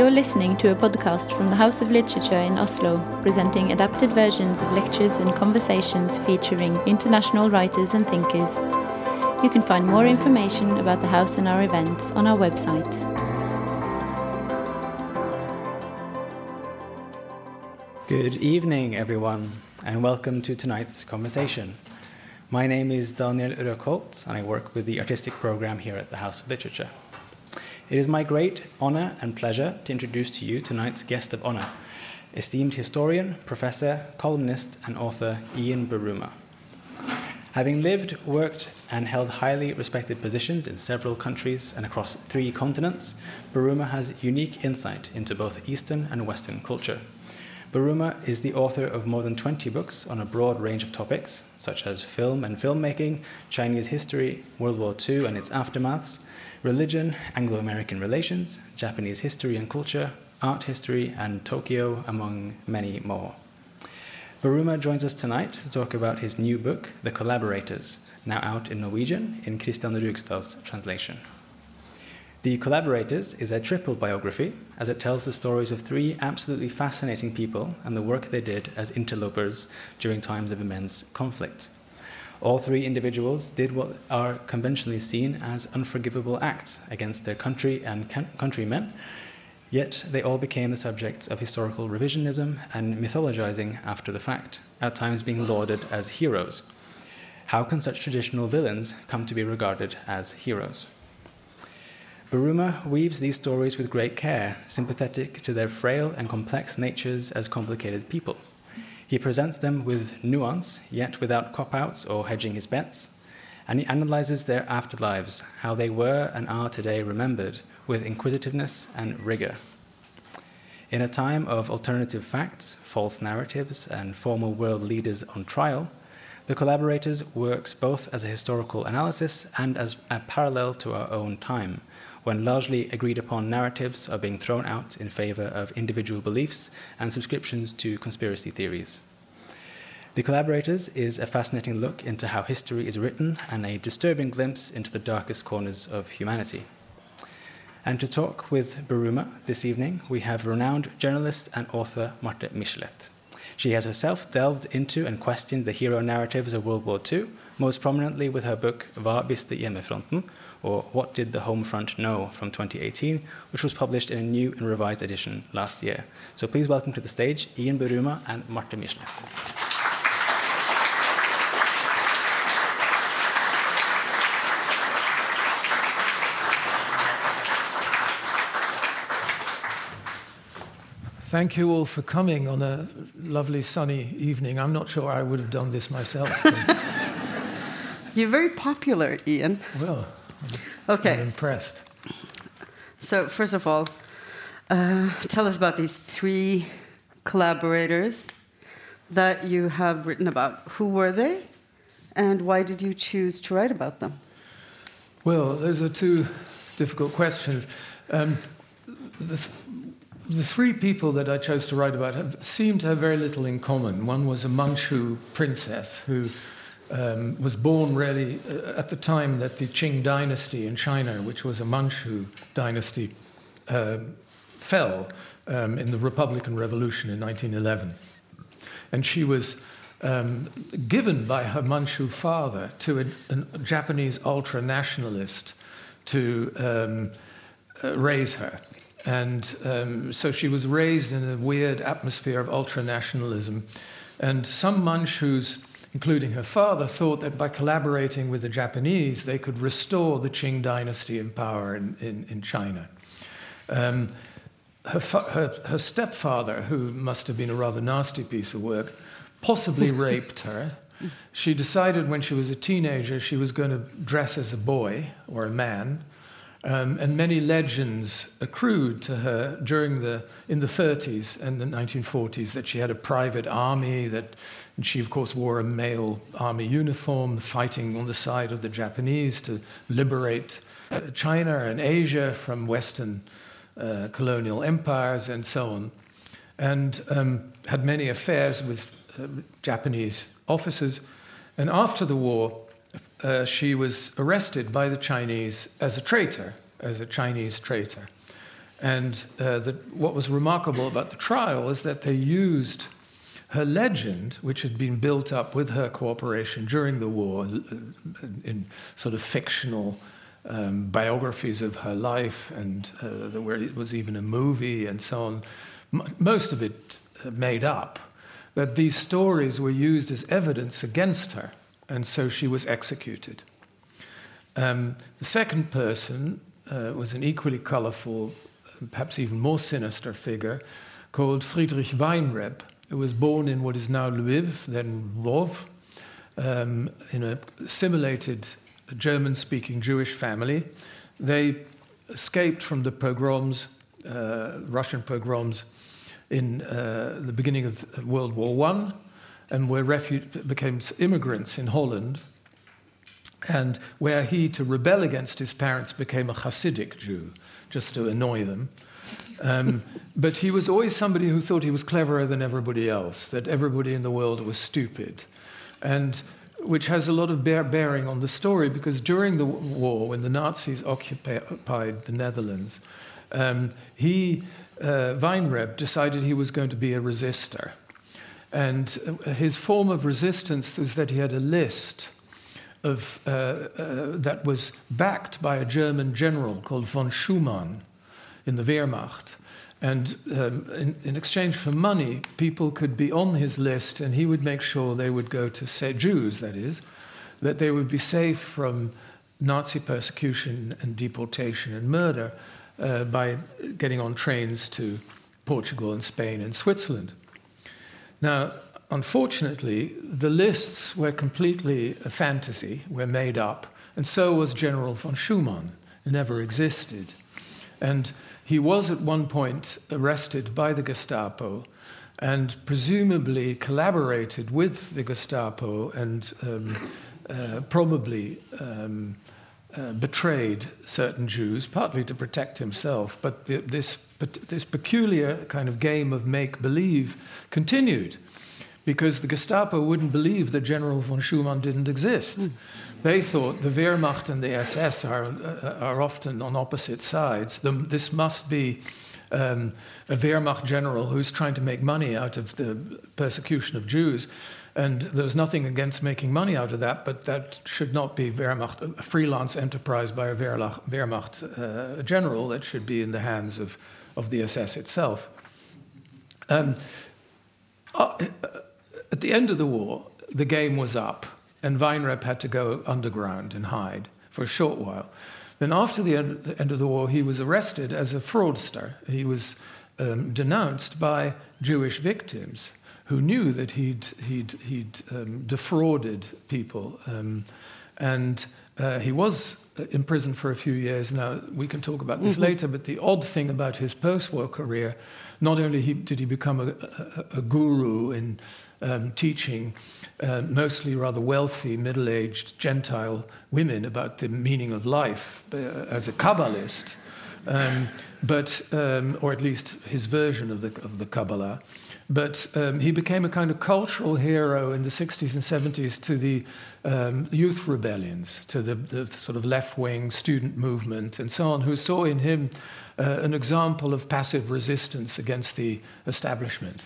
You're listening to a podcast from the House of Literature in Oslo, presenting adapted versions of lectures and conversations featuring international writers and thinkers. You can find more information about the house and our events on our website. Good evening, everyone, and welcome to tonight's conversation. My name is Daniel Rökholt, and I work with the artistic program here at the House of Literature. It is my great honor and pleasure to introduce to you tonight's guest of honor, esteemed historian, professor, columnist, and author Ian Buruma. Having lived, worked, and held highly respected positions in several countries and across three continents, Buruma has unique insight into both Eastern and Western culture. Buruma is the author of more than 20 books on a broad range of topics, such as film and filmmaking, Chinese history, World War II and its aftermaths, religion, Anglo American relations, Japanese history and culture, art history, and Tokyo, among many more. Buruma joins us tonight to talk about his new book, The Collaborators, now out in Norwegian in Christian Rugstad's translation. The Collaborators is a triple biography, as it tells the stories of three absolutely fascinating people and the work they did as interlopers during times of immense conflict. All three individuals did what are conventionally seen as unforgivable acts against their country and countrymen, yet they all became the subjects of historical revisionism and mythologizing after the fact, at times being lauded as heroes. How can such traditional villains come to be regarded as heroes? Buruma weaves these stories with great care, sympathetic to their frail and complex natures as complicated people. He presents them with nuance, yet without cop outs or hedging his bets. And he analyzes their afterlives, how they were and are today remembered, with inquisitiveness and rigor. In a time of alternative facts, false narratives, and former world leaders on trial, the collaborators works both as a historical analysis and as a parallel to our own time, when largely agreed upon narratives are being thrown out in favor of individual beliefs and subscriptions to conspiracy theories. The Collaborators is a fascinating look into how history is written and a disturbing glimpse into the darkest corners of humanity. And to talk with Buruma this evening, we have renowned journalist and author Marte Michelet. She has herself delved into and questioned the hero narratives of World War II, most prominently with her book Hva visste hjemmefronten, or What Did the Home Front Know from 2018, which was published in a new and revised edition last year. So please welcome to the stage Ian Buruma and Marte Michelet. Thank you all for coming on a lovely sunny evening. I'm not sure I would have done this myself. You're very popular, Ian. Well, Okay. I'm impressed. So, first of all, uh, tell us about these three collaborators that you have written about. Who were they, and why did you choose to write about them? Well, those are two difficult questions. Um, the, th the, three people that I chose to write about have, seem to have very little in common. One was a Manchu princess who um, was born really uh, at the time that the Qing dynasty in China, which was a Manchu dynasty, uh, fell um, in the Republican Revolution in 1911. And she was um, given by her Manchu father to a, a Japanese ultra nationalist to um, uh, raise her. And um, so she was raised in a weird atmosphere of ultra nationalism. And some Manchus including her father, thought that by collaborating with the Japanese, they could restore the Qing dynasty in power in, in, in China. Um, her, her, her, stepfather, who must have been a rather nasty piece of work, possibly raped her. She decided when she was a teenager she was going to dress as a boy or a man. Um, and many legends accrued to her during the in the 30s and the 1940s that she had a private army that and she, of course, wore a male army uniform, fighting on the side of the Japanese to liberate uh, China and Asia from Western uh, colonial empires and so on, and um, had many affairs with uh, Japanese officers. And after the war, uh, she was arrested by the Chinese as a traitor, as a Chinese traitor. And uh, the, what was remarkable about the trial is that they used her legend, which had been built up with her cooperation during the war in sort of fictional um, biographies of her life, and uh, where it was even a movie and so on, M- most of it uh, made up. That these stories were used as evidence against her, and so she was executed. Um, the second person uh, was an equally colorful, perhaps even more sinister figure called Friedrich Weinreb, who was born in what is now Lviv, then Lvov, um, in a simulated German speaking Jewish family. They escaped from the pogroms, uh, Russian pogroms, in uh, the beginning of World War I and were refu- became immigrants in Holland. And where he, to rebel against his parents, became a Hasidic Jew, just to annoy them. Um, but he was always somebody who thought he was cleverer than everybody else, that everybody in the world was stupid. And which has a lot of bear bearing on the story because during the war, when the Nazis occupied the Netherlands, um, he, uh, Weinreb, decided he was going to be a resistor. And uh, his form of resistance was that he had a list of, uh, uh, that was backed by a German general called von Schumann, in the Wehrmacht. And um, in, in, exchange for money, people could be on his list, and he would make sure they would go to say, Jews, that is, that they would be safe from Nazi persecution and deportation and murder uh, by getting on trains to Portugal and Spain and Switzerland. Now, unfortunately, the lists were completely a fantasy, were made up, and so was General von Schumann. Never existed. And he was at one point arrested by the Gestapo and presumably collaborated with the Gestapo and um, uh, probably um, uh, betrayed certain Jews, partly to protect himself, but the, this, this peculiar kind of game of make believe continued because the Gestapo wouldn't believe that General von Schumann didn't exist. Mm. They thought the Wehrmacht and the SS are, uh, are often on opposite sides. The, this must be um, a Wehrmacht general who's trying to make money out of the persecution of Jews. And there's nothing against making money out of that, but that should not be Wehrmacht, a freelance enterprise by a Wehrmacht uh, general. That should be in the hands of, of the SS itself. Um, uh, at the end of the war, the game was up and Weinreb had to go underground and hide for a short while. Then, after the end, the end of the war, he was arrested as a fraudster. He was um, denounced by Jewish victims who knew that he'd, he'd, he'd um, defrauded people. Um, and uh, he was in prison for a few years. Now, we can talk about this mm-hmm. later, but the odd thing about his post war career, not only he, did he become a, a, a guru in um, teaching uh, mostly rather wealthy, middle aged Gentile women about the meaning of life uh, as a Kabbalist, um, but, um, or at least his version of the, of the Kabbalah. But um, he became a kind of cultural hero in the 60s and 70s to the um, youth rebellions, to the, the sort of left wing student movement and so on, who saw in him uh, an example of passive resistance against the establishment.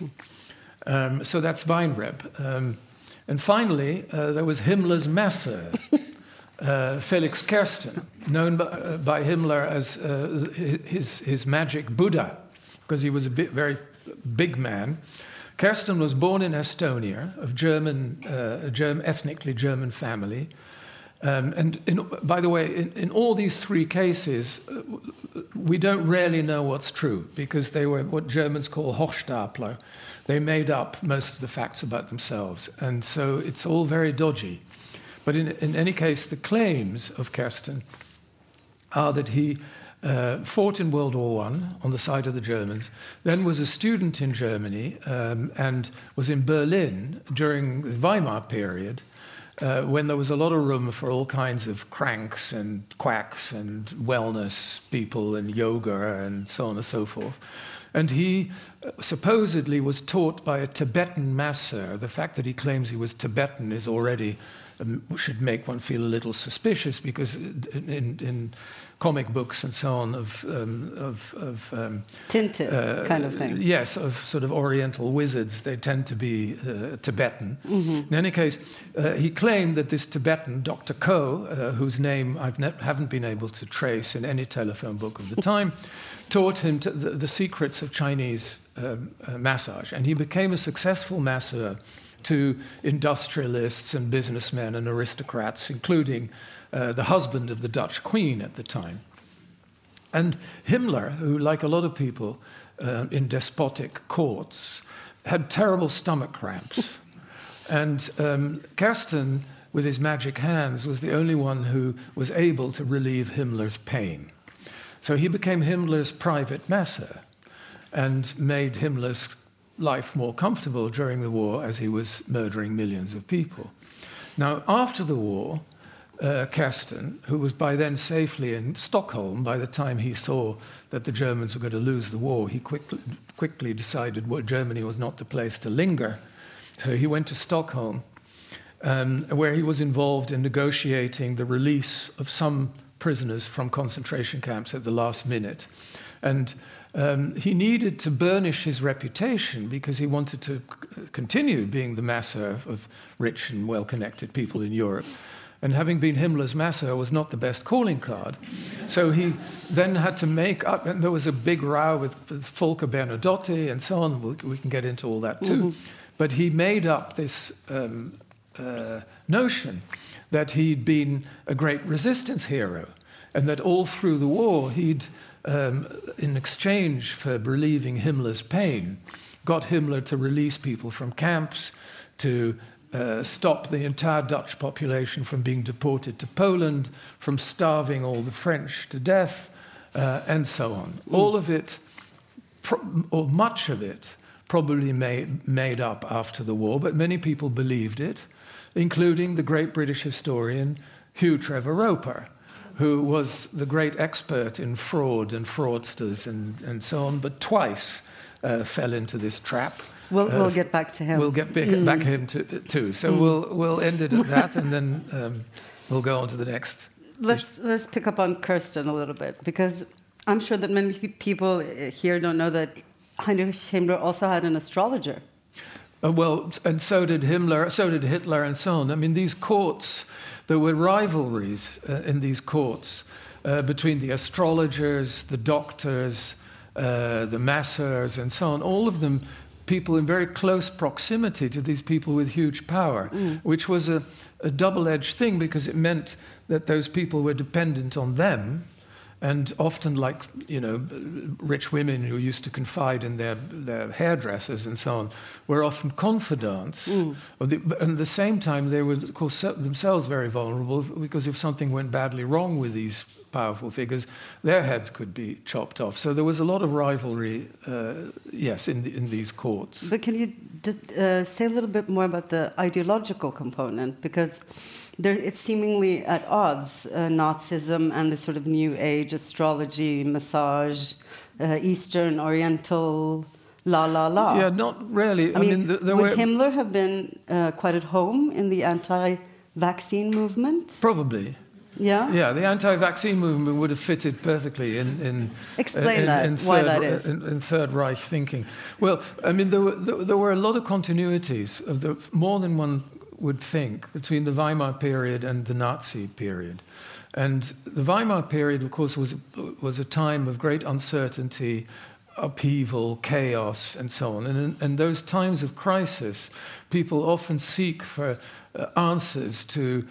Um, so that's Weinreb. Um, and finally, uh, there was Himmler's Messer, uh, Felix Kersten, known by, uh, by Himmler as uh, his, his magic Buddha, because he was a bit, very big man. Kersten was born in Estonia, of German, uh, German ethnically German family. Um, and in, by the way, in, in, all these three cases, uh, we don't really know what's true because they were what Germans call Hochstapler. They made up most of the facts about themselves. And so it's all very dodgy. But in, in any case, the claims of Kersten are that he uh, fought in World War I on the side of the Germans, then was a student in Germany um, and was in Berlin during the Weimar period. Uh, when there was a lot of room for all kinds of cranks and quacks and wellness people and yoga and so on and so forth. And he uh, supposedly was taught by a Tibetan master. The fact that he claims he was Tibetan is already um, should make one feel a little suspicious because in, in comic books and so on of um, of, of um, Tintin uh, kind of thing. Yes, of sort of Oriental wizards. They tend to be uh, Tibetan. Mm-hmm. In any case, uh, he claimed that this Tibetan, Dr. Ko, uh, whose name I haven't been able to trace in any telephone book of the time, taught him the, the, secrets of Chinese um, uh, massage, and he became a successful masseur to industrialists and businessmen and aristocrats, including uh, the husband of the Dutch queen at the time. And Himmler, who, like a lot of people uh, in despotic courts, had terrible stomach cramps. and um, Kersten, with his magic hands, was the only one who was able to relieve Himmler's pain. So he became Himmler's private masseur and made Himmler's life more comfortable during the war as he was murdering millions of people. Now, after the war, uh, Kersten, who was by then safely in Stockholm by the time he saw that the Germans were going to lose the war, he quickly, quickly decided well, Germany was not the place to linger. So he went to Stockholm, um, where he was involved in negotiating the release of some prisoners from concentration camps at the last minute. And um, he needed to burnish his reputation because he wanted to continue being the masseur of rich and well connected people in Europe. And having been Himmler's masseur was not the best calling card. So he then had to make up, and there was a big row with, with Folke Bernadotte and so on. We, we, can get into all that too. Mm-hmm. But he made up this um, uh, notion that he'd been a great resistance hero and that all through the war he'd um, in exchange for relieving Himmler's pain, got Himmler to release people from camps, to uh, stop the entire Dutch population from being deported to Poland, from starving all the French to death, uh, and so on. Mm. All of it, or much of it, probably made, made up after the war, but many people believed it, including the great British historian Hugh Trevor Roper who was the great expert in fraud and fraudsters and, and so on, but twice uh, fell into this trap. We'll, uh, we'll get back to him. We'll get back, mm. back him to, too. So mm. we'll, we'll end it at that and then um, we'll go on to the next. Let's, let's pick up on Kersten a little bit because I'm sure that many people here don't know that Heinrich Himmler also had an astrologer. Uh, well, and so did Himmler, so did Hitler, and so on. I mean, these courts there were rivalries uh, in these courts uh, between the astrologers, the doctors, uh, the masseurs, and so on. All of them people in very close proximity to these people with huge power, mm. which was a, a double edged thing because it meant that those people were dependent on them and often like you know rich women who used to confide in their, their hairdressers and so on were often confidants mm. the, and at the same time they were of course themselves very vulnerable because if something went badly wrong with these powerful figures their heads could be chopped off so there was a lot of rivalry uh, yes in, the, in these courts but can you uh, say a little bit more about the ideological component because there, it's seemingly at odds, uh, Nazism and the sort of New Age astrology, massage, uh, Eastern, Oriental, la la la. Yeah, not really. I, I mean, mean would were... Himmler have been uh, quite at home in the anti-vaccine movement? Probably. Yeah. Yeah, the anti-vaccine movement would have fitted perfectly in. in Explain in, that. In why that is. In, in, Third Reich thinking. Well, I mean, there were there, there were a lot of continuities of the more than one would think between the Weimar period and the Nazi period. And the Weimar period, of course, was, was a time of great uncertainty, upheaval, chaos, and so on. And in, in those times of crisis, people often seek for uh, answers to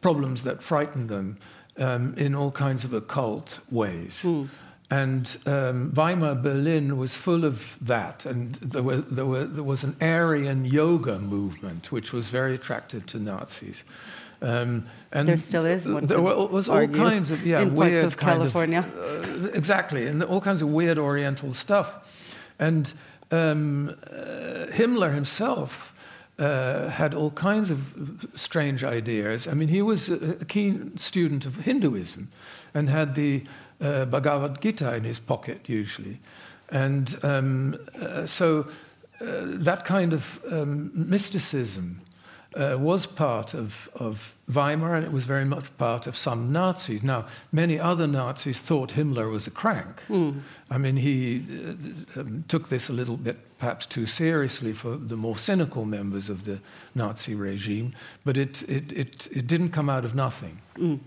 problems that frightened them um, in all kinds of occult ways. Mm. And um, Weimar Berlin was full of that. And there, were, there, were, there, was an Aryan yoga movement, which was very attractive to Nazis. Um, and there still is one. There was all kinds of yeah in weird of California. Of, uh, exactly, and all kinds of weird Oriental stuff. And um, uh, Himmler himself uh, had all kinds of strange ideas. I mean, he was a, keen student of Hinduism and had the uh, Bhagavad Gita in his pocket usually. And um, uh, so uh, that kind of um, mysticism uh, was part of, of Weimar and it was very much part of some Nazis. Now, many other Nazis thought Himmler was a crank. Mm. I mean, he uh, um, took this a little bit perhaps too seriously for the more cynical members of the Nazi regime, but it, it, it, it didn't come out of nothing. Mm.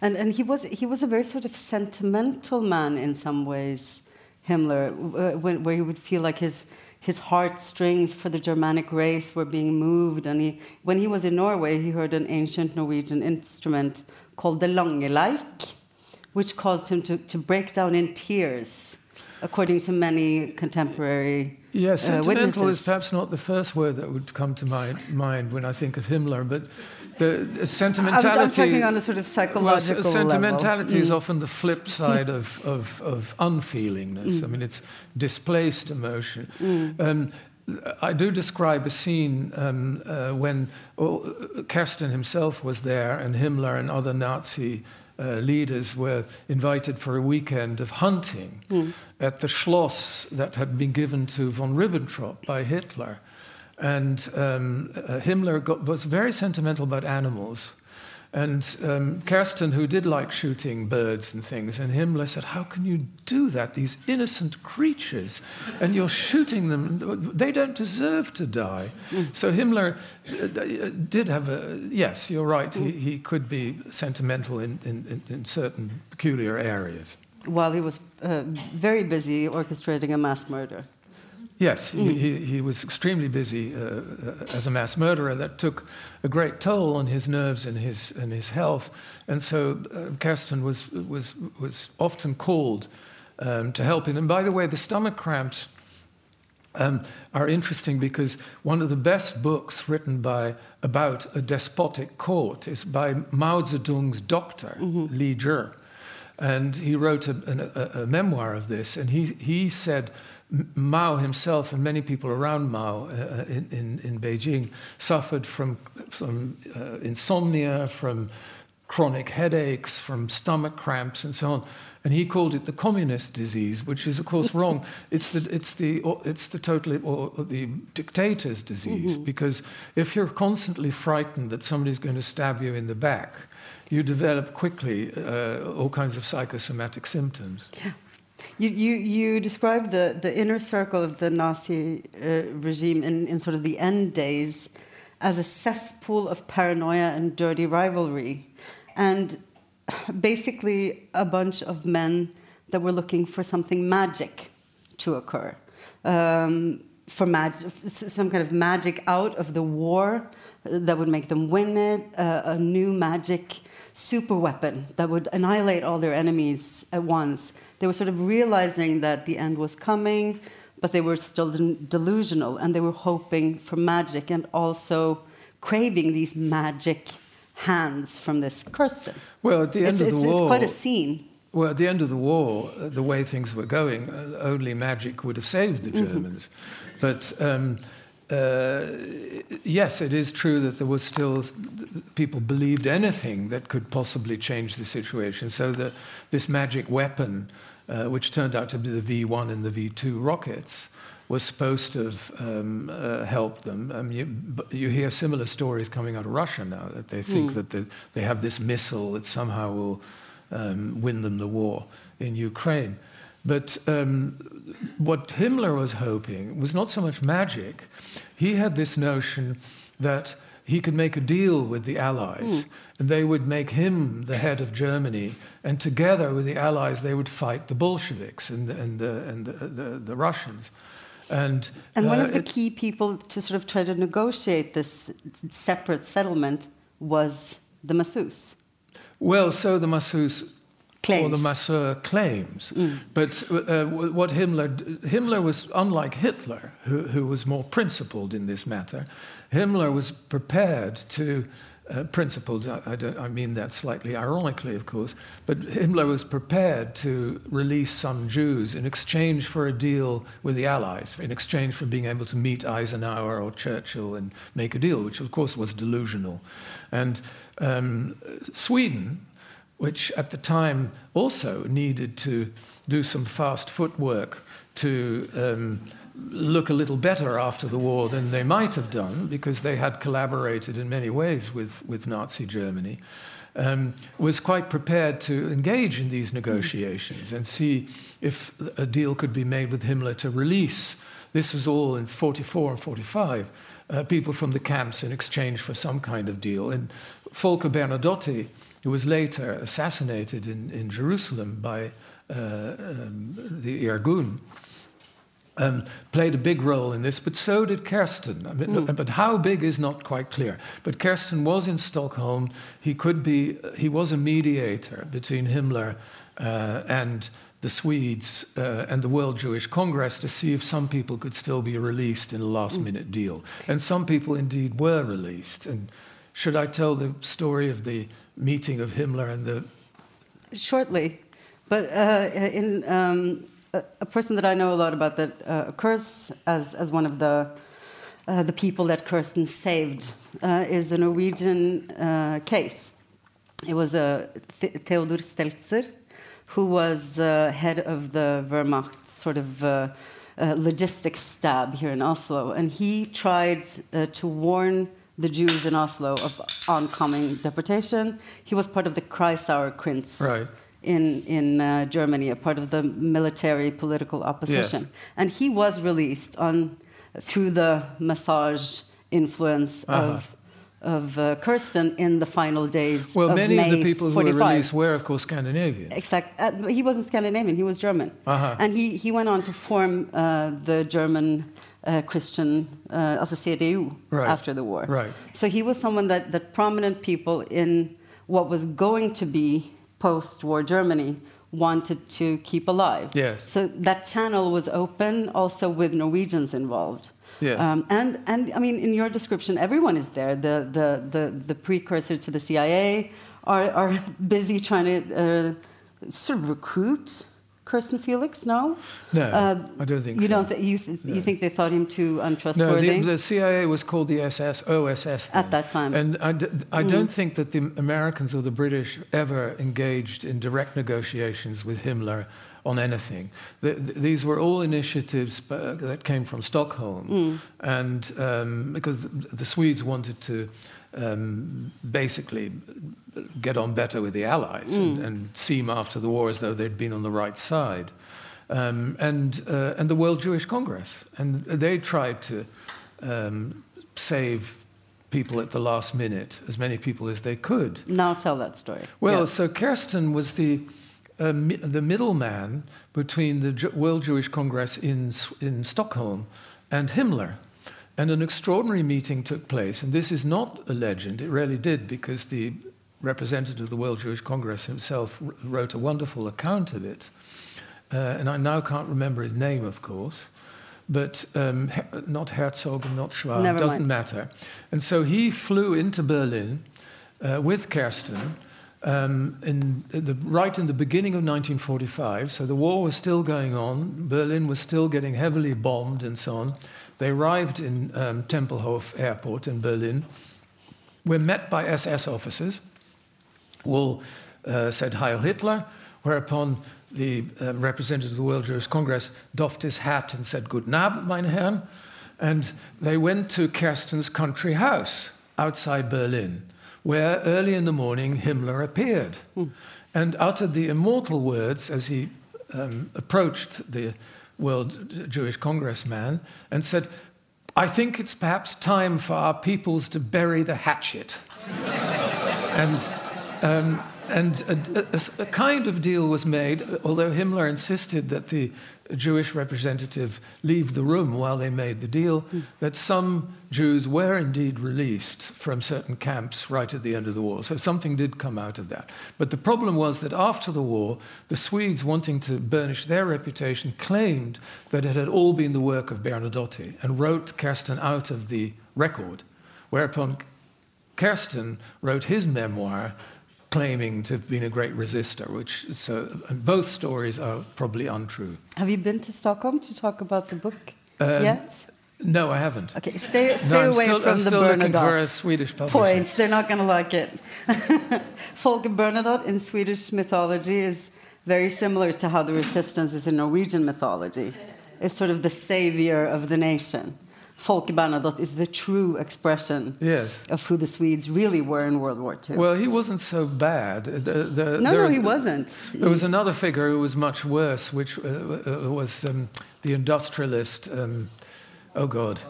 And, and he, was, he was a very sort of sentimental man in some ways, Himmler, uh, when, where he would feel like his his heartstrings for the Germanic race were being moved. And he, when he was in Norway, he heard an ancient Norwegian instrument called the langeleik, which caused him to, to break down in tears, according to many contemporary Yes, uh, sentimental is perhaps not the first word that would come to my mind when I think of Himmler, but the sentimentality. I'm, I'm talking on a sort of psychological well, sentimentality level. is mm. often the flip side of, of, of unfeelingness. Mm. I mean, it's displaced emotion. Mm. Um, I do describe a scene um, uh, when well, Kersten himself was there and Himmler and other Nazi uh, leaders were invited for a weekend of hunting mm. at the Schloss that had been given to von Ribbentrop by Hitler. And um, uh, Himmler got, was very sentimental about animals. And um, Kersten, who did like shooting birds and things, and Himmler said, How can you do that? These innocent creatures, and you're shooting them. They don't deserve to die. Mm. So Himmler uh, did have a, yes, you're right, he, he could be sentimental in, in, in certain peculiar areas. While he was uh, very busy orchestrating a mass murder. Yes, mm. he, he, was extremely busy uh, uh, as a mass murderer. That took a great toll on his nerves and his, and his health. And so uh, Kersten was, was, was often called um, to help him. And by the way, the stomach cramps um, are interesting because one of the best books written by, about a despotic court is by Mao Zedong's doctor, mm-hmm. Li Zhi. And he wrote a, a, a memoir of this, and he, he said, Mao himself and many people around Mao uh, in, in, in, Beijing suffered from, from uh, insomnia, from chronic headaches, from stomach cramps, and so on. And he called it the communist disease, which is, of course, wrong. It's the, it's the, it's the totally, or, the dictator's disease, mm-hmm. because if you're constantly frightened that somebody's going to stab you in the back, you develop quickly uh, all kinds of psychosomatic symptoms. Yeah. You, you, you describe the, the inner circle of the Nazi uh, regime in, in sort of the end days as a cesspool of paranoia and dirty rivalry. And basically, a bunch of men that were looking for something magic to occur. Um, for mag- some kind of magic out of the war that would make them win it, uh, a new magic super weapon that would annihilate all their enemies at once they were sort of realizing that the end was coming, but they were still delusional and they were hoping for magic and also craving these magic hands from this Kersten. Well, at the end it's, of the it's, war. It's quite a scene. Well, at the end of the war, the way things were going, uh, only magic would have saved the mm-hmm. Germans. Mm-hmm. But um, uh, yes, it is true that there was still people believed anything that could possibly change the situation. So the, this magic weapon, uh, which turned out to be the V1 and the V2 rockets, was supposed to have um, uh, helped them. Um, you, you, hear similar stories coming out of Russia now that they think mm. that the, they have this missile that somehow will um, win them the war in Ukraine. But um, what Himmler was hoping was not so much magic. He had this notion that he could make a deal with the Allies, mm. and they would make him the head of Germany, and together with the Allies, they would fight the Bolsheviks and, and, uh, and the, the, the, Russians. And, and one uh, of the it, key people to sort of try to negotiate this separate settlement was the Masseuse. Well, so the Masseuse claims. or the Masseur claims. Mm. But uh, what Himmler Himmler was unlike Hitler, who, who was more principled in this matter. Himmler was prepared to. Uh, principled, I, I, I, mean that slightly ironically, of course, but Himmler was prepared to release some Jews in exchange for a deal with the Allies, in exchange for being able to meet Eisenhower or Churchill and make a deal, which of course was delusional. And um, Sweden, which at the time also needed to do some fast footwork to um, look a little better after the war than they might have done because they had collaborated in many ways with, with Nazi Germany, um, was quite prepared to engage in these negotiations and see if a deal could be made with Himmler to release. This was all in 44 and 45. Uh, people from the camps in exchange for some kind of deal. And Folke Bernadotte, who was later assassinated in, in Jerusalem by uh, um, the Irgun, um, played a big role in this, but so did Kersten. I mean, mm. But how big is not quite clear. But Kersten was in Stockholm. He could be. He was a mediator between Himmler uh, and the Swedes uh, and the World Jewish Congress to see if some people could still be released in a last-minute mm. deal. And some people indeed were released. And should I tell the story of the meeting of Himmler and the? Shortly, but uh, in. Um a, person that I know a lot about that uh, occurs as, as one of the, uh, the people that Kersten saved uh, is a Norwegian uh, case. It was a Th Theodor Steltzer, who was uh, head of the Wehrmacht sort of uh, logistics stab here in Oslo. And he tried to warn the Jews in Oslo of oncoming deportation. He was part of the Kreisauer Kreis. Right in, in uh, Germany, a part of the military political opposition. Yes. And he was released on, through the massage influence uh-huh. of, of uh, Kersten in the final days well, of many May of the people 45. who were released were, of course, Scandinavians. Exactly. Uh, he wasn't Scandinavian, he was German. Uh-huh. And he, he went on to form uh, the German uh, Christian, uh, as a CDU, right. after the war. Right. So he was someone that, that prominent people in what was going to be post-war Germany wanted to keep alive. Yes. So that channel was open, also with Norwegians involved. Yes. Um, and and I mean, in your description, everyone is there. The the the, the precursor to the CIA are are busy trying to uh, sort of recruit Kersten Felix? No. No, uh, I don't think you so. don't. Th you, th no. you think they thought him too untrustworthy? No, the, the CIA was called the SS OSS then. at that time, and I d- I mm. don't think that the Americans or the British ever engaged in direct negotiations with Himmler on anything. The, the, these were all initiatives uh, that came from Stockholm, mm. and um, because the, the Swedes wanted to um, basically get on better with the Allies mm. and, and, seem after the war as though they'd been on the right side. Um, and, uh, and the World Jewish Congress. And they tried to um, save people at the last minute, as many people as they could. Now tell that story. Well, yeah. so Kersten was the, uh, mi- the middleman between the Ju- World Jewish Congress in, in Stockholm and Himmler. And an extraordinary meeting took place, and this is not a legend, it really did, because the representative of the World Jewish Congress himself wrote a wonderful account of it. Uh, and I now can't remember his name, of course, but um, not Herzog and not Schwab, Never doesn't mind. matter. And so he flew into Berlin uh, with Kersten um, in the, right in the beginning of 1945. So the war was still going on, Berlin was still getting heavily bombed and so on. They arrived in um, Tempelhof Airport in Berlin, were met by SS officers. Wool uh, said Heil Hitler, whereupon the uh, representative of the World Jewish Congress doffed his hat and said, Guten Abend, meine Herren. And they went to Kersten's country house outside Berlin, where early in the morning Himmler appeared mm. and uttered the immortal words as he um, approached the World Jewish Congress man and said, I think it's perhaps time for our peoples to bury the hatchet. and um, and a, a, a, kind of deal was made, although Himmler insisted that the Jewish representative leave the room while they made the deal, mm. that some Jews were indeed released from certain camps right at the end of the war. So something did come out of that. But the problem was that after the war, the Swedes, wanting to burnish their reputation, claimed that it had all been the work of Bernadotte and wrote Kersten out of the record, whereupon Kersten wrote his memoir claiming to have been a great resistor, which so both stories are probably untrue. Have you been to Stockholm to talk about the book um, yet? No, I haven't. Okay, stay, stay no, away still, from I'm the still looking for a Swedish publisher. Point. They're not going to like it. Folke Bernadotte in Swedish mythology is very similar to how the resistance is in Norwegian mythology. is sort of the savior of the nation. Folke Bernadotte is the true expression Yes. of who the Swedes really were in World War II. Well, he wasn't so bad. The, the, no, no, was- he wasn't. There was another figure who was much worse, which uh, uh, was um, the industrialist. Um, oh God,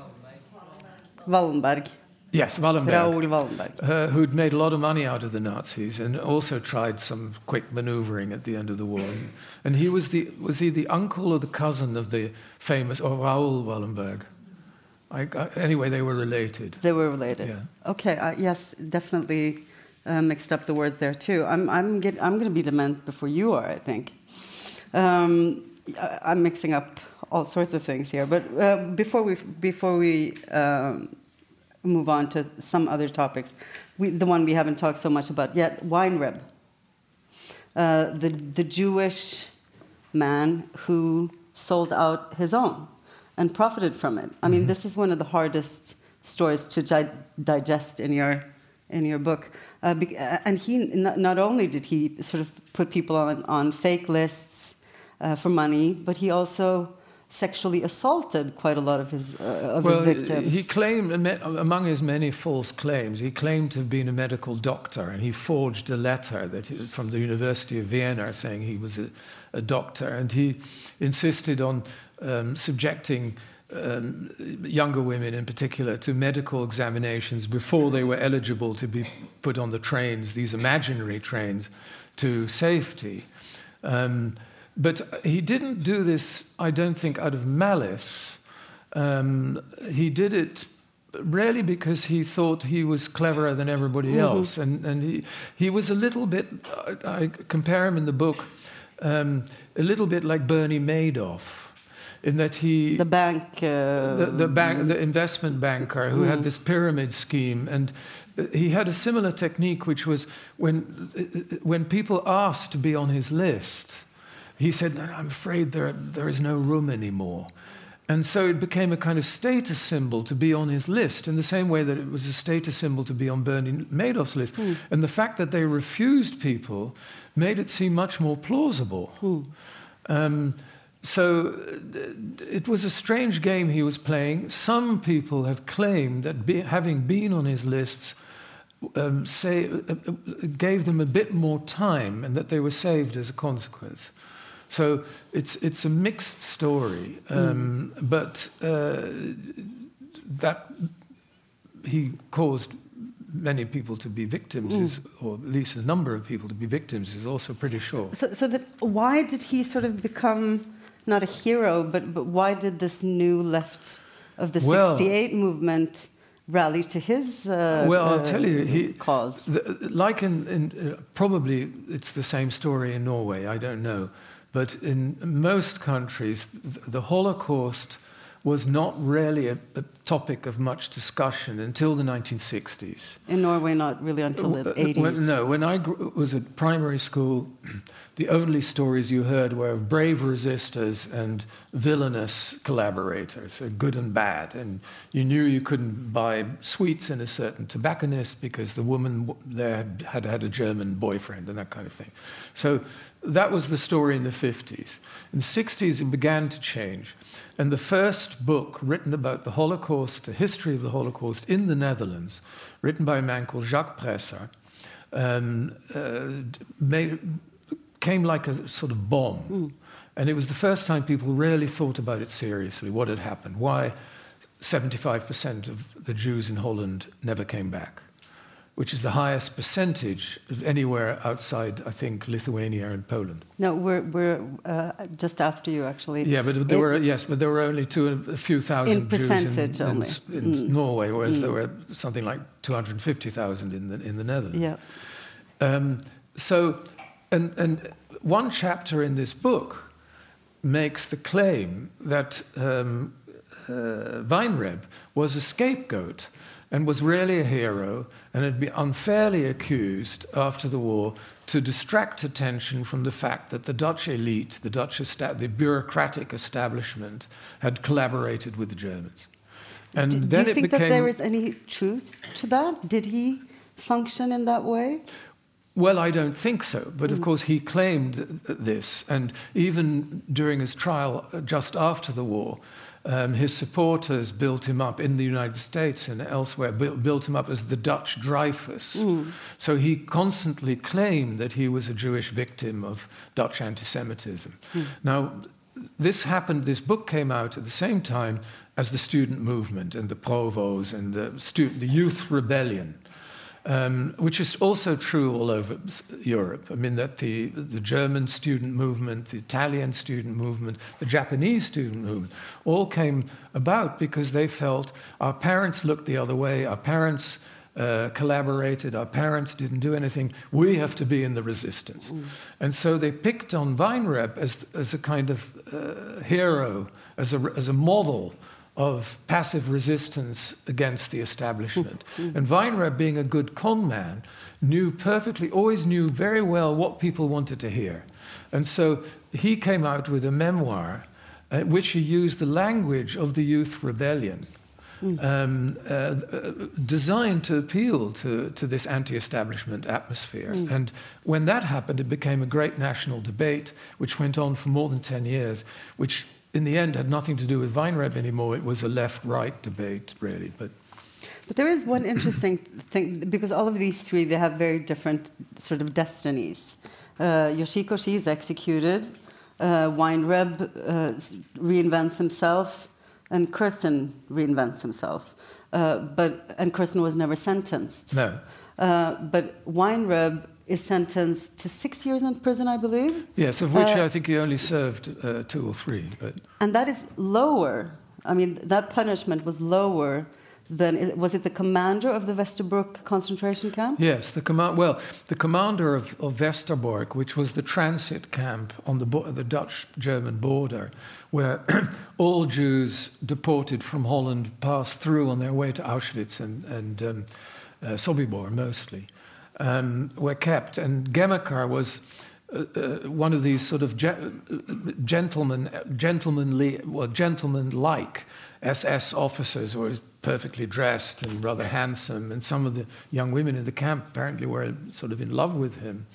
Wallenberg. yes, Wallenberg, Raoul Wallenberg. uh, who'd made a lot of money out of the Nazis and also tried some quick maneuvering at the end of the war. And he was the was he the uncle or the cousin of the famous or Raoul Wallenberg? I, I, anyway, they were related. They were related. Yeah. Okay, uh, yes, definitely uh, mixed up the words there too. I'm, I'm, get, I'm going to be dement before you are, I think. Um, I- I'm mixing up all sorts of things here. But uh, before we, before we um, move on to some other topics, we, the one we haven't talked so much about yet, Weinreb, uh, the, the Jewish man who sold out his own and profited from it. I mean, this is one of the hardest stories to gi- digest in your in your book. Uh, bec- uh, and he not, not only did he sort of put people on on fake lists uh, for money, but he also sexually assaulted quite a lot of his uh, of well, his victims. he claimed, among his many false claims, he claimed to have been a medical doctor, and he forged a letter that he, from the University of Vienna saying he was a, a doctor, and he insisted on um, subjecting um, younger women, in particular, to medical examinations before they were eligible to be put on the trains, these imaginary trains, to safety. Um, but he didn't do this, I don't think, out of malice. Um, he did it really because he thought he was cleverer than everybody else. And, and he, he was a little bit, I, I compare him in the book, um, a little bit like Bernie Madoff. In that he, the bank. Uh, the, the, bank, the investment banker who had this pyramid scheme, and uh, he had a similar technique, which was when, uh, when people asked to be on his list, he said, I'm afraid there, there is no room anymore. And so it became a kind of status symbol to be on his list, in the same way that it was a status symbol to be on Bernie Madoff's list. And the fact that they refused people made it seem much more plausible. Um, so uh, it was a strange game he was playing. Some people have claimed that be, having been on his lists um, say, uh, uh, gave them a bit more time and that they were saved as a consequence. So it's, it's a mixed story, um, mm. but uh, that he caused many people to be victims, mm. is, or at least a number of people to be victims, is also pretty sure. So, so that why did he sort of become not a hero, but, but why did this new left of the well, 68 movement rally to his uh, well i'll uh, tell you he, cause? the, like in, in uh, probably it's the same story in norway i don't know. But in most countries the holocaust was not really a, a topic of much discussion until the 1960s. In Norway, not really until the uh, uh, 80s. When, no, when I was at primary school, the only stories you heard were of brave resistors and villainous collaborators, so good and bad. And you knew you couldn't buy sweets in a certain tobacconist because the woman there had, had had a German boyfriend and that kind of thing. So that was the story in the 50s. In the 60s, it began to change. And the first book written about the Holocaust, the history of the Holocaust in the Netherlands, written by a man called Jacques Presser, um, uh, made, came like a sort of bomb. Mm. And it was the first time people really thought about it seriously, what had happened, why 75% of the Jews in Holland never came back which is the highest percentage of anywhere outside, I think, Lithuania and Poland. No, we're, we're uh, just after you, actually. Yeah, but there it, were yes, but there were only two a few thousand in percentage Jews in, only. in, in mm. Norway, whereas mm. there were something like two hundred fifty thousand in the in the Netherlands. Yeah. Um, so, and and one chapter in this book makes the claim that um, uh, Weinreb was a scapegoat and was really a hero and had been unfairly accused after the war to distract attention from the fact that the Dutch elite, the Dutch the bureaucratic establishment, had collaborated with the Germans. And do, then do you think that there is any truth to that? Did he function in that way? Well, I don't think so. But of course, he claimed this. And even during his trial, uh, just after the war, um, his supporters built him up in the United States and elsewhere, built him up as the Dutch Dreyfus. Mm. So he constantly claimed that he was a Jewish victim of Dutch anti Semitism. Mm. Now, this happened, this book came out at the same time as the student movement and the provos and the, student, the youth rebellion um, which is also true all over Europe. I mean, that the, the German student movement, the Italian student movement, the Japanese student movement all came about because they felt our parents looked the other way, our parents uh, collaborated, our parents didn't do anything, we have to be in the resistance. Mm. And so they picked on Weinreb as, as a kind of uh, hero, as a, as a model of passive resistance against the establishment. Mm-hmm. And Weinreb, being a good con man, knew perfectly, always knew very well what people wanted to hear. And so he came out with a memoir in uh, which he used the language of the youth rebellion. Mm. Um, uh, uh, designed to appeal to, to this anti establishment atmosphere. Mm. And when that happened, it became a great national debate, which went on for more than 10 years, which in the end had nothing to do with Weinreb anymore. It was a left-right debate, really. But but there is one interesting thing because all of these three they have very different sort of destinies. Uh, Yoshiko she is executed. Uh, Weinreb uh, reinvents himself, and Kersten reinvents himself. Uh, but and Kersten was never sentenced. No. Uh, but Weinreb is sentenced to six years in prison, I believe. Yes, of which uh, I think he only served uh, two or three. But and that is lower. I mean, that punishment was lower than was it the commander of the Westerbork concentration camp? Yes, the command. Well, the commander of, of Westerbork, which was the transit camp on the the Dutch-German border, where all Jews deported from Holland passed through on their way to Auschwitz and and um, uh, Sobibor mostly um, were kept. And Gemmeker was uh, uh, one of these sort of ge- gentleman, gentlemanly, well, gentleman-like SS officers who were perfectly dressed and rather handsome. And some of the young women in the camp apparently were sort of in love with him.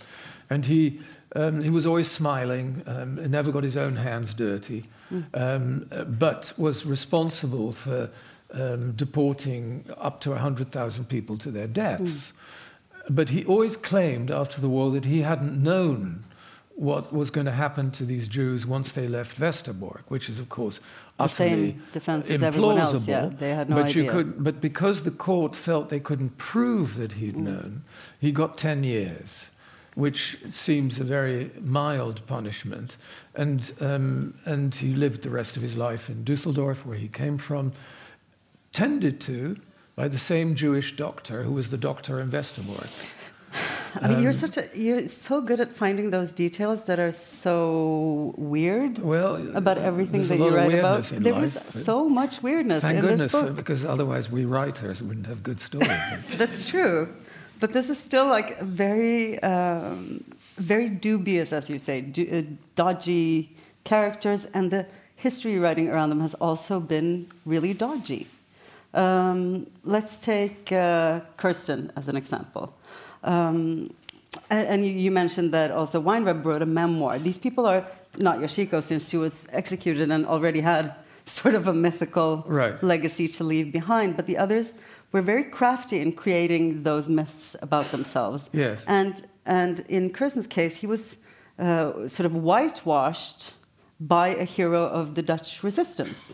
And he, um, he was always smiling, um, never got his own hands dirty, um, but was responsible for um, deporting up to 100,000 people to their deaths. Mm. But he always claimed after the war that he hadn't known what was going to happen to these Jews once they left Westerbork, which is, of course, the same defense as everyone else. Yeah, they had no but idea. You could, but because the court felt they couldn't prove that he'd mm. known, he got 10 years, which seems a very mild punishment. And, um, and he lived the rest of his life in Dusseldorf, where he came from, tended to by the same Jewish doctor who was the doctor in Westerbork. I mean, um, you're such a you're so good at finding those details that are so weird. Well, about everything that you write about, there life, is so much weirdness. Thank in goodness, this book. because otherwise we writers wouldn't have good stories. That's true, but this is still like very, um, very dubious, as you say, uh, dodgy characters, and the history writing around them has also been really dodgy. Um, let's take uh, Kersten as an example. Um, and, and you, you, mentioned that also Weinreb wrote a memoir. These people are not Yoshiko, since she was executed and already had sort of a mythical right. legacy to leave behind. But the others were very crafty in creating those myths about themselves. Yes. And, and in Kersten's case, he was uh, sort of whitewashed by a hero of the Dutch resistance.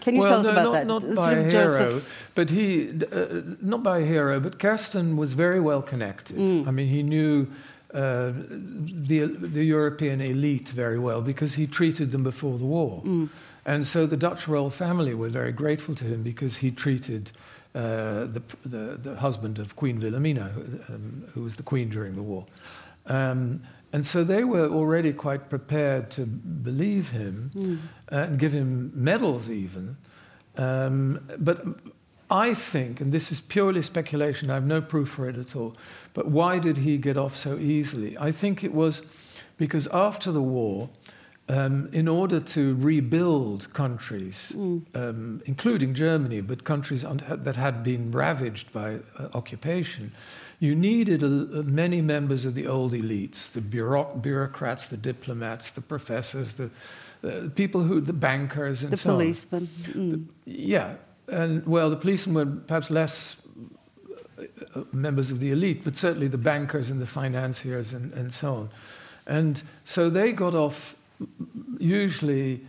Can you well, tell us no, about not, that? Not by hero, but he, uh, not by hero, but Kersten was very well connected. Mm. I mean, he knew uh, the, the European elite very well because he treated them before the war. Mm. And so the Dutch royal family were very grateful to him because he treated uh, the, the, the, husband of Queen Wilhelmina, um, who was the queen during the war. Um, and so they were already quite prepared to believe him mm. uh, and give him medals, even. Um, but I think, and this is purely speculation, I have no proof for it at all, but why did he get off so easily? I think it was because after the war, um, in order to rebuild countries, um, including Germany, but countries un- that had been ravaged by uh, occupation, you needed a, a many members of the old elites, the bureau- bureaucrats, the diplomats, the professors, the uh, people who, the bankers, and The so on. policeman. Mm. Yeah, and well, the policemen were perhaps less uh, uh, members of the elite, but certainly the bankers and the financiers and, and so on. And so they got off usually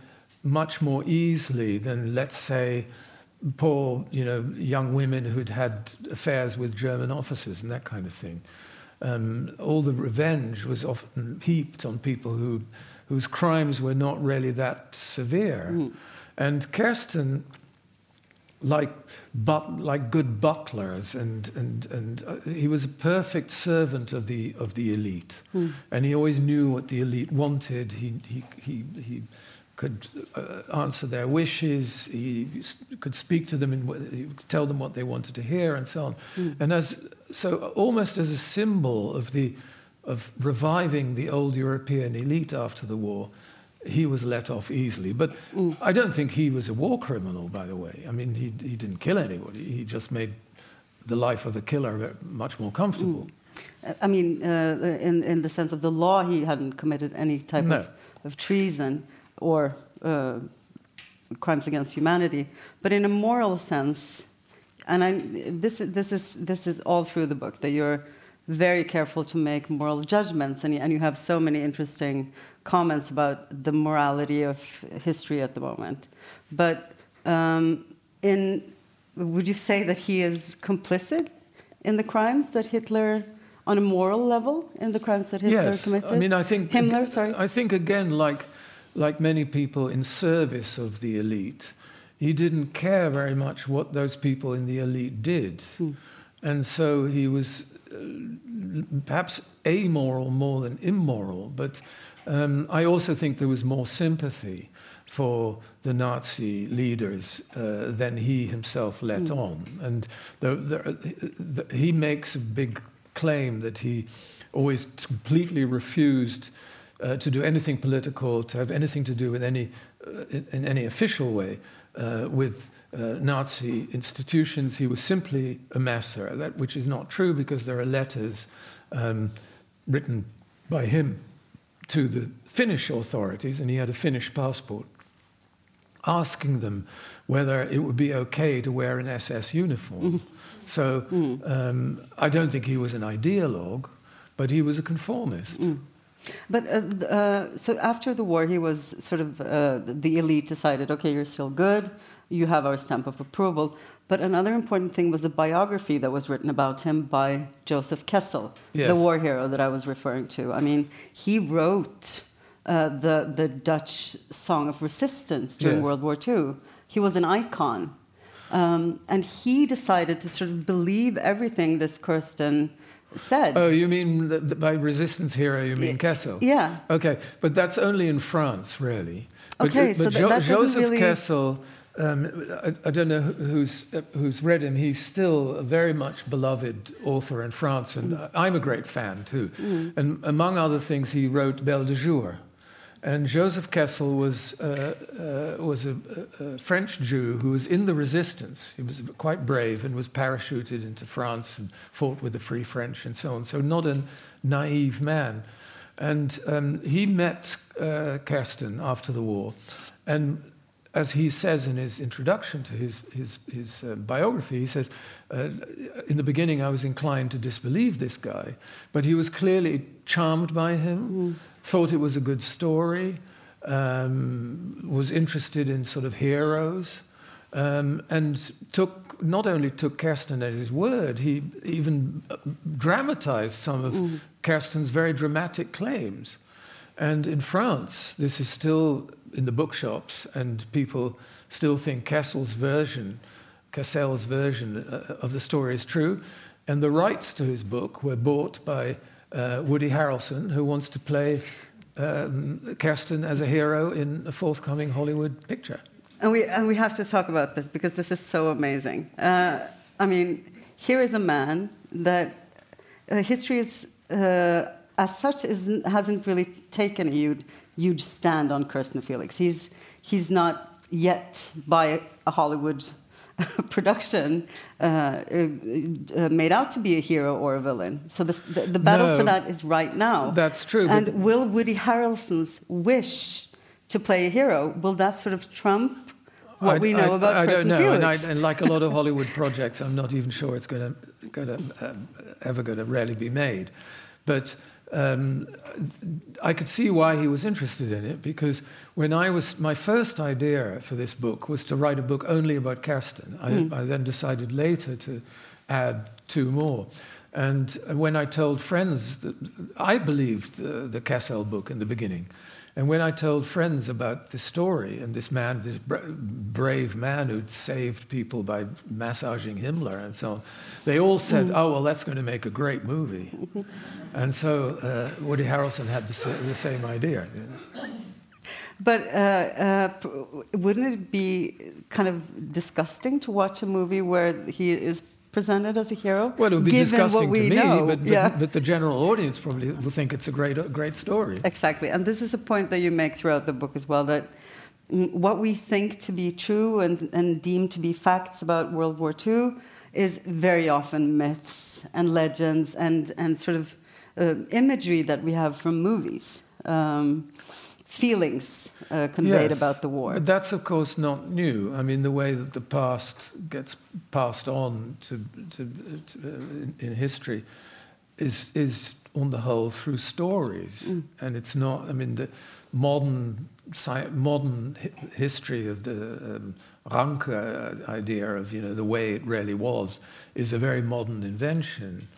much more easily than, let's say, poor, you know, young women who'd had affairs with German officers and that kind of thing. Um, all the revenge was often heaped on people who, whose crimes were not really that severe. And Kersten, like, but, like good butlers, and, and, and uh, he was a perfect servant of the, of the elite. And he always knew what the elite wanted. He, he, he, he could uh, answer their wishes. He could speak to them and tell them what they wanted to hear, and so on. And as so, almost as a symbol of the of reviving the old European elite after the war, he was let off easily. But I don't think he was a war criminal, by the way. I mean, he he didn't kill anybody. He just made the life of a killer much more comfortable. Uh, I mean, uh, in, in the sense of the law, he hadn't committed any type No. of, of treason or uh, crimes against humanity. But in a moral sense, and I, this, is- this, is, this is all through the book, that you're very careful to make moral judgments, and you, and you have so many interesting comments about the morality of history at the moment. But um, in, would you say that he is complicit in the crimes that Hitler, on a moral level, in the crimes that Hitler yes, committed? I mean, I think Himmler, sorry. I think again, like like many people in service of the elite, he didn't care very much what those people in the elite did, Hmm. and so he was perhaps amoral more than immoral. But um, I also think there was more sympathy for the Nazi leaders uh, than he himself let on. And the, the, the, he makes a big claim that he always completely refused uh, to do anything political, to have anything to do with any, uh, in, in any official way uh, with uh, Nazi institutions. He was simply a masseur, that, which is not true because there are letters um, written by him to the Finnish authorities, and he had a Finnish passport, asking them whether it would be okay to wear an SS uniform. So um, I don't think he was an ideologue, but he was a conformist. But uh, uh, so after the war, he was sort of uh, the elite decided, okay, you're still good, you have our stamp of approval. But another important thing was the biography that was written about him by Joseph Kessel, Yes. the war hero that I was referring to. I mean, he wrote uh, the the Dutch song of resistance during Yes. World War II. He was an icon, um, and he decided to sort of believe everything this Kersten said. Oh, you mean by resistance hero, you mean Kessel? yeah. Okay, but that's only in France, really. But, Okay, so but that- that doesn't Joseph really- Kessel, um, I, I don't know who's, uh, who's read him. He's still a very much beloved author in France, and I'm a great fan too. And among other things, he wrote Belle de Jour. And Joseph Kessel was, uh, uh, was a, a French Jew who was in the resistance. He was quite brave and was parachuted into France and fought with the Free French and so on. So, not a naive man. And um, he met uh, Kersten after the war. And as he says in his introduction to his, his, his uh, biography, he says, uh, In the beginning, I was inclined to disbelieve this guy, but he was clearly charmed by him, thought it was a good story, um, was interested in sort of heroes, um, and took not only took Kersten at his word, he even uh, dramatized some of Kersten's very dramatic claims. And in France, this is still in the bookshops, and people still think Kessel's version, Kessel's version uh, of the story is true. And the rights to his book were bought by uh, Woody Harrelson, who wants to play um, Kersten as a hero in a forthcoming Hollywood picture. And we, and we have to talk about this because this is so amazing. Uh, I mean, here is a man that uh, history is uh, as such, isn't, hasn't really taken a huge, huge stand on Kersten Felix. He's, he's not yet by a Hollywood production uh, uh, made out to be a hero or a villain. So the, the, the battle No. for that is right now. That's true, And will Woody Harrelson's wish to play a hero will that sort of trump what I- we know I- about I Kersten don't know, and, I, and like a lot of Hollywood projects, I'm not even sure it's going to, going to um, ever going to really be made. But um, I could see why he was interested in it because when I was my first idea for this book was to write a book only about Kersten. I, Hmm. I then decided later to add two more. And when I told friends that I believed the, the Kessel book in the beginning, and when I told friends about the story and this man, this bra- brave man who'd saved people by massaging Himmler and so on, they all said, "Oh, well, that's going to make a great movie." and so uh, Woody Harrelson had the, sa- the same idea. But uh, uh, wouldn't it be kind of disgusting to watch a movie where he is presented as a hero? Well, it would be disgusting to me, know? but, but, yeah. but the general audience probably will think it's a great, great story. Exactly. And this is a point that you make throughout the book as well that what we think to be true and, and deem to be facts about World War II is very often myths and legends and, and sort of uh, imagery that we have from movies, um, feelings uh, conveyed Yes, about the war. But that's, of course, not new. I mean, the way that the past gets passed on to, to, to, uh, in, in history is, is, on the whole, through stories. Mm. And it's not, I mean, the modern, sci- modern hi- history of the um, Ranke uh, idea of, you know, the way it really was is a very modern invention.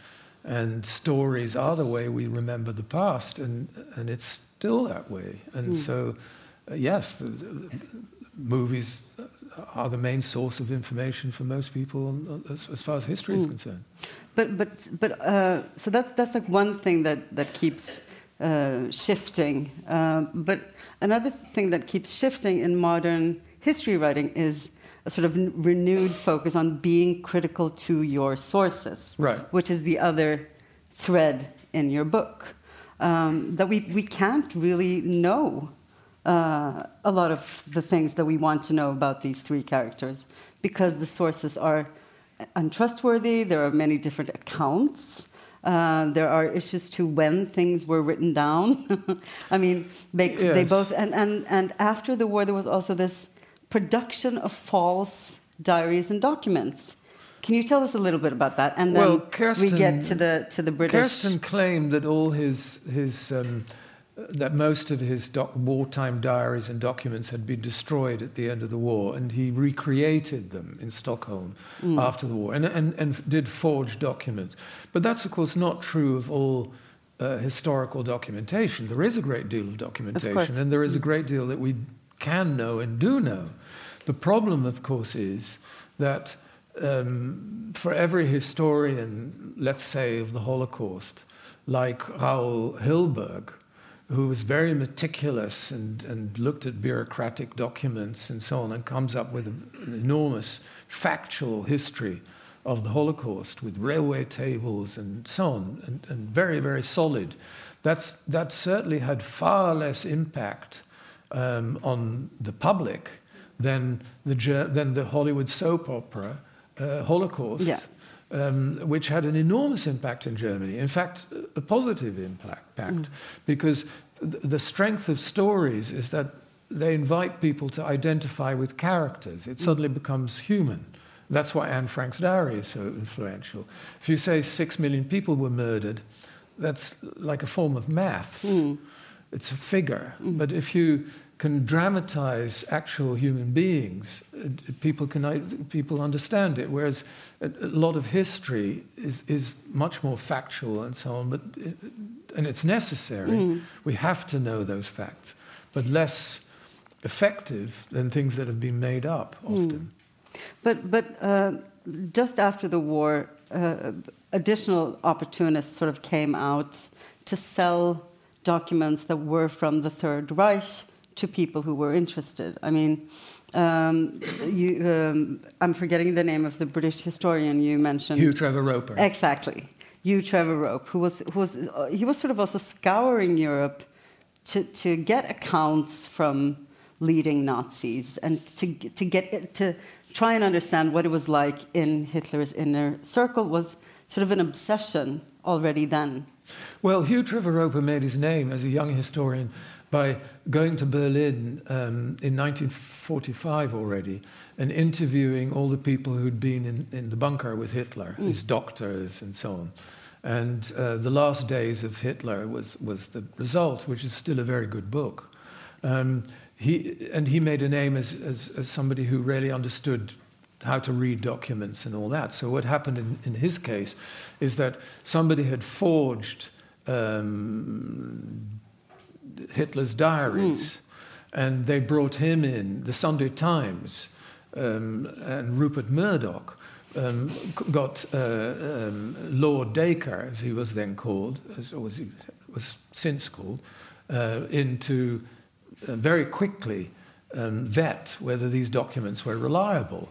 And stories are the way we remember the past, and, and it's still that way. And so, uh, yes, the, the movies are the main source of information for most people on- as, as far as history is concerned. But but but uh, so that's that's like one thing that that keeps uh, shifting. Um, but another thing that keeps shifting in modern history writing is a sort of renewed focus on being critical to your sources, Right. Which is the other thread in your book um, that we we can't really know. Uh, a lot of the things that we want to know about these three characters because the sources are untrustworthy. There are many different accounts. Uh, there are issues to when things were written down. I mean, they, they both and, and and after the war, there was also this production of false diaries and documents. Can you tell us a little bit about that? And then Well, we get to the to the British. Kersten claimed that all his his um, that most of his doc- wartime diaries and documents had been destroyed at the end of the war, and he recreated them in Stockholm after the war, and, and and did forge documents. But that's of course not true of all. Uh, historical documentation. There is a great deal of documentation, and there is a great deal that we can know and do know. The problem, of course, is that um, for every historian, let's say, of the Holocaust, like Raul Hilberg, who was very meticulous and, and looked at bureaucratic documents and so on, and comes up with an enormous factual history of the Holocaust with railway tables and so on, and, and very, very solid. That's, that certainly had far less impact um, on the public than the, than the Hollywood soap opera uh, Holocaust, Yeah. um, which had an enormous impact in Germany. In fact, a positive impact, impact because the strength of stories is that they invite people to identify with characters. It suddenly becomes human. That's why Anne Frank's diary is so influential. If you say six million people were murdered, that's like a form of math. Hmm. It's a figure. Hmm. But if you can dramatize actual human beings, uh, people can uh, people understand it. Whereas a, a lot of history is is much more factual and so on. But it, and it's necessary. We have to know those facts, but less effective than things that have been made up often. But but uh, just after the war, uh, additional opportunists sort of came out to sell documents that were from the Third Reich to people who were interested. I mean, um, you, um, I'm forgetting the name of the British historian you mentioned. Hugh Trevor Roper. Exactly. You, Trevor Roper, who was who was uh, he was sort of also scouring Europe to to get accounts from leading Nazis and to to get to try and understand what it was like in Hitler's inner circle was sort of an obsession already then. Well, Hugh Trevor Roper made his name as a young historian by going to Berlin um, in 1945 already and interviewing all the people who'd been in, in the bunker with Hitler, mm. his doctors and so on. And uh, The Last Days of Hitler was, was the result, which is still a very good book. Um, he, and he made a name as, as, as, somebody who really understood how to read documents and all that. So, what happened in, in his case is that somebody had forged um, Hitler's diaries, mm. and they brought him in. The Sunday Times um, and Rupert Murdoch um, got uh, um, Lord Dacre, as he was then called, as was, he, was since called, uh, into uh, very quickly um, vet whether these documents were reliable.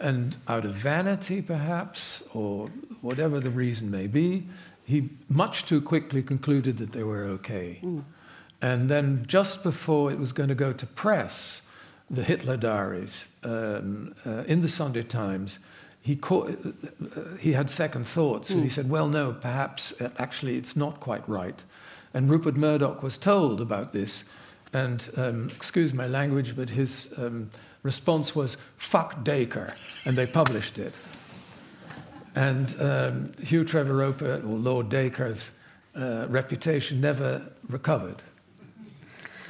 And out of vanity, perhaps, or whatever the reason may be, he much too quickly concluded that they were okay. Mm. And then, just before it was going to go to press, the Hitler diaries um, uh, in the Sunday Times, he, caught, uh, he had second thoughts mm. and he hmm. said, Well, no, perhaps uh, actually it's not quite right. And Rupert Murdoch was told about this. And um, excuse my language, but his um, response was, Fuck Dacre. And they published it. And um, Hugh Trevor Roper, or Lord Dacre's uh, reputation never recovered,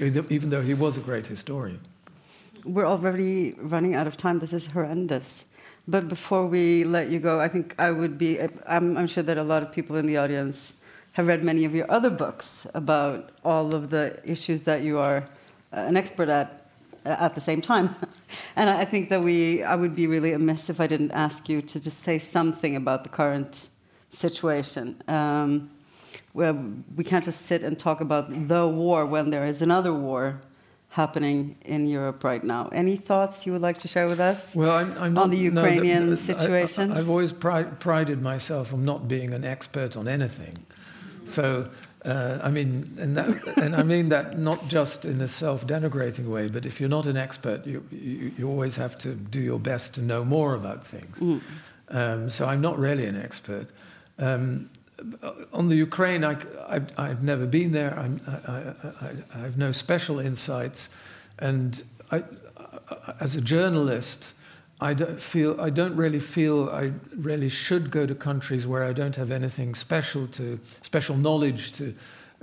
even though he was a great historian. We're already running out of time. This is horrendous. But before we let you go, I think I would be, I'm, I'm sure that a lot of people in the audience have read many of your other books about all of the issues that you are an expert at at the same time. and I think that we, I would be really amiss if I didn't ask you to just say something about the current situation. Um, where we can't just sit and talk about the war when there is another war happening in Europe right now. Any thoughts you would like to share with us well, I'm, I'm not, on the Ukrainian no, situation? I, have always prided myself on not being an expert on anything. So, uh, I mean, and, that, and, I mean that not just in a self-denigrating way, but if you're not an expert, you, you, you, always have to do your best to know more about things. Mm. Um, so I'm not really an expert. Um, on the Ukraine, I, have never been there. I, I, I, have no special insights, and as a journalist, I don't feel I don't really feel I really should go to countries where I don't have anything special to special knowledge to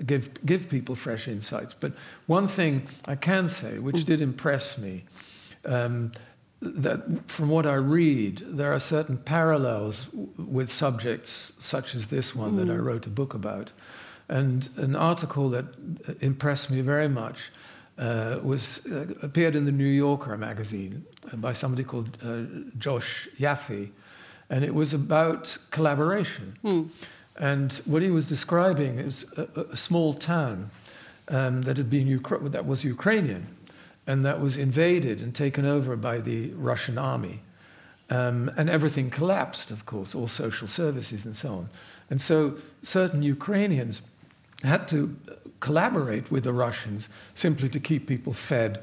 give give people fresh insights. But one thing I can say, which did impress me. Um, that from what I read, there are certain parallels with subjects such as this one mm. that I mm. wrote a book about. And an article that impressed me very much uh, was uh, appeared in the New Yorker magazine by somebody called uh, Josh Yaffa, and it was about collaboration. Mm. And what he was describing is a, a small town um, that had been Ukra- that was Ukrainian, and that was invaded and taken over by the Russian army. Um, and everything collapsed, of course, all social services and so on. And so certain Ukrainians had to collaborate with the Russians simply to keep people fed,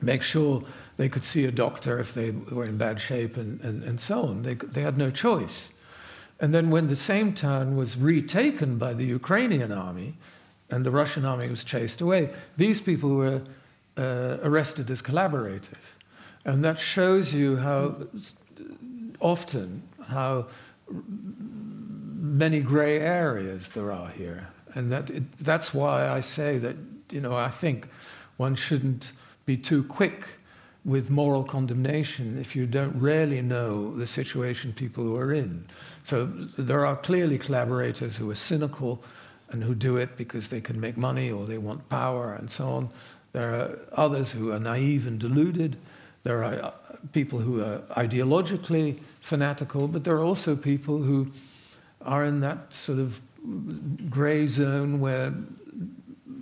make sure they could see a doctor if they were in bad shape, and, and, and so on. They, they had no choice. And then, when the same town was retaken by the Ukrainian army and the Russian army was chased away, these people were uh, arrested as collaborators. And that shows you how often, how many gray areas there are here. And that it, that's why I say that, you know, I think one shouldn't be too quick with moral condemnation if you don't really know the situation people are in. So there are clearly collaborators who are cynical and who do it because they can make money or they want power and so on. There are others who are naive and deluded. There are uh, people who are ideologically fanatical, but there are also people who are in that sort of gray zone where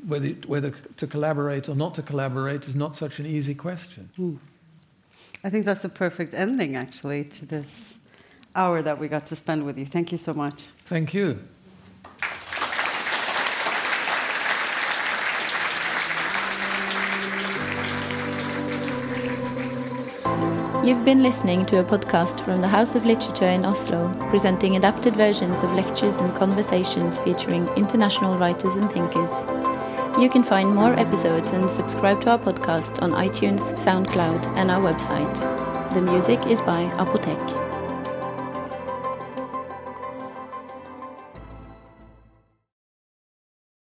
whether, whether to collaborate or not to collaborate is not such an easy question. Mm. I think that's a perfect ending, actually, to this hour that we got to spend with you. Thank you so much. Thank you. You've been listening to a podcast from the House of Literature in Oslo, presenting adapted versions of lectures and conversations featuring international writers and thinkers. You can find more episodes and subscribe to our podcast on iTunes, SoundCloud, and our website. The music is by Apotek.